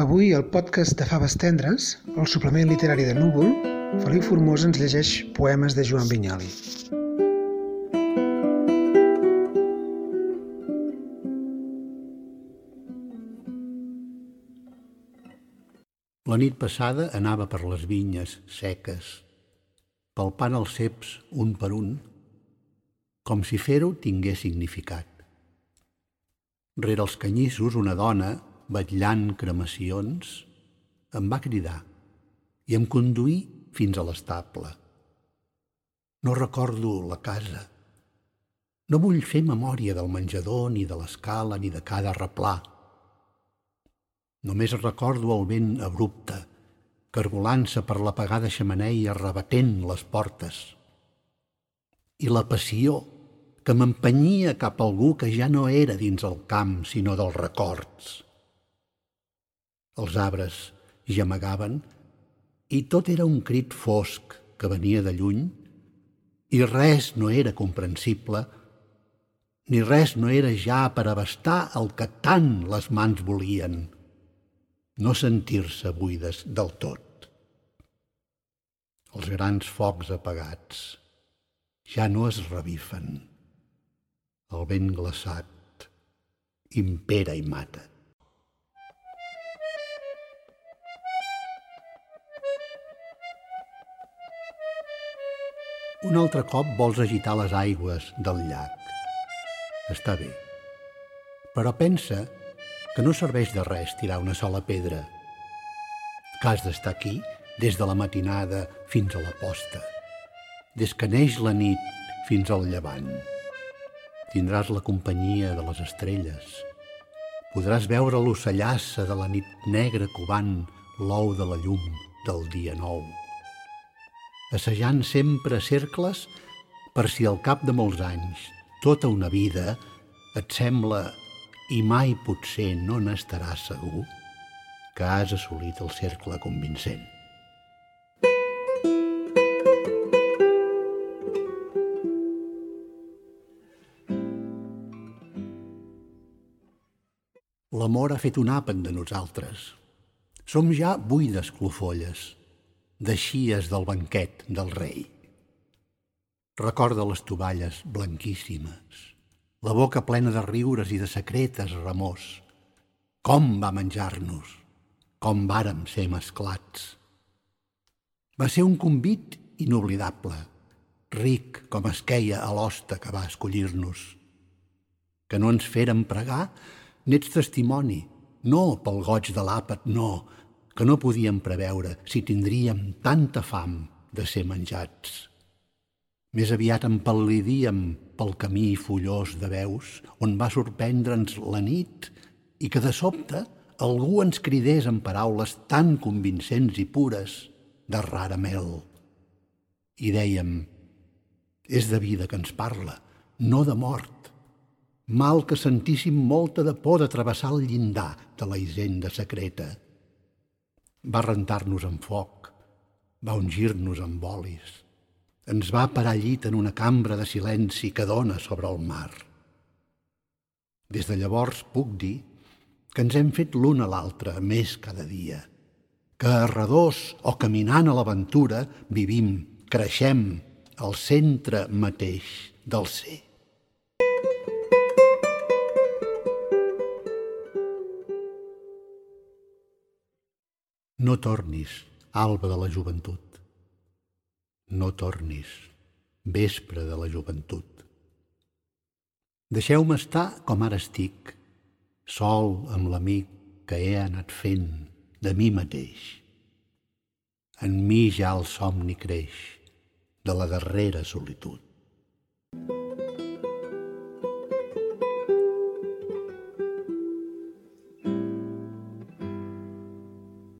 Avui, al podcast de Faves Tendres, el suplement literari de Núvol, Feliu Formós ens llegeix poemes de Joan Vinyali. La nit passada anava per les vinyes seques, palpant els ceps un per un, com si fer-ho tingués significat. Rere els canyissos una dona, vetllant cremacions, em va cridar i em conduí fins a l'estable. No recordo la casa. No vull fer memòria del menjador, ni de l'escala, ni de cada replà. Només recordo el vent abrupte, cargolant-se per l'apagada xamaneia rebatent les portes. I la passió que m'empenyia cap a algú que ja no era dins el camp, sinó dels records. Els arbres gemegaven i tot era un crit fosc que venia de lluny i res no era comprensible, ni res no era ja per abastar el que tant les mans volien, no sentir-se buides del tot. Els grans focs apagats ja no es revifen. El vent glaçat impera i mata. Un altre cop vols agitar les aigües del llac. Està bé. Però pensa que no serveix de res tirar una sola pedra. Que has d'estar aquí des de la matinada fins a la posta. Des que neix la nit fins al llevant. Tindràs la companyia de les estrelles. Podràs veure l'ocellassa de la nit negra covant l'ou de la llum del dia nou assajant sempre cercles per si al cap de molts anys, tota una vida, et sembla, i mai potser no n'estaràs segur, que has assolit el cercle convincent. L'amor ha fet un àpen de nosaltres. Som ja buides clofolles, deixies del banquet del rei. Recorda les tovalles blanquíssimes, la boca plena de riures i de secretes remors. Com va menjar-nos, com vàrem ser mesclats. Va ser un convit inoblidable, ric com es queia a l'hoste que va escollir-nos. Que no ens feren pregar, n'ets testimoni, no pel goig de l'àpat, no, que no podíem preveure si tindríem tanta fam de ser menjats. Més aviat empal·lidíem pel camí follós de veus on va sorprendre'ns la nit i que de sobte algú ens cridés en paraules tan convincents i pures de rara mel. I dèiem, és de vida que ens parla, no de mort. Mal que sentíssim molta de por de travessar el llindar de la hisenda secreta va rentar-nos amb foc, va ungir-nos amb olis, ens va parar llit en una cambra de silenci que dona sobre el mar. Des de llavors puc dir que ens hem fet l'un a l'altre més cada dia, que a redós o caminant a l'aventura vivim, creixem al centre mateix del ser. No tornis, alba de la joventut. No tornis, vespre de la joventut. Deixeu-me estar com ara estic, sol amb l'amic que he anat fent de mi mateix. En mi ja el somni creix de la darrera solitud.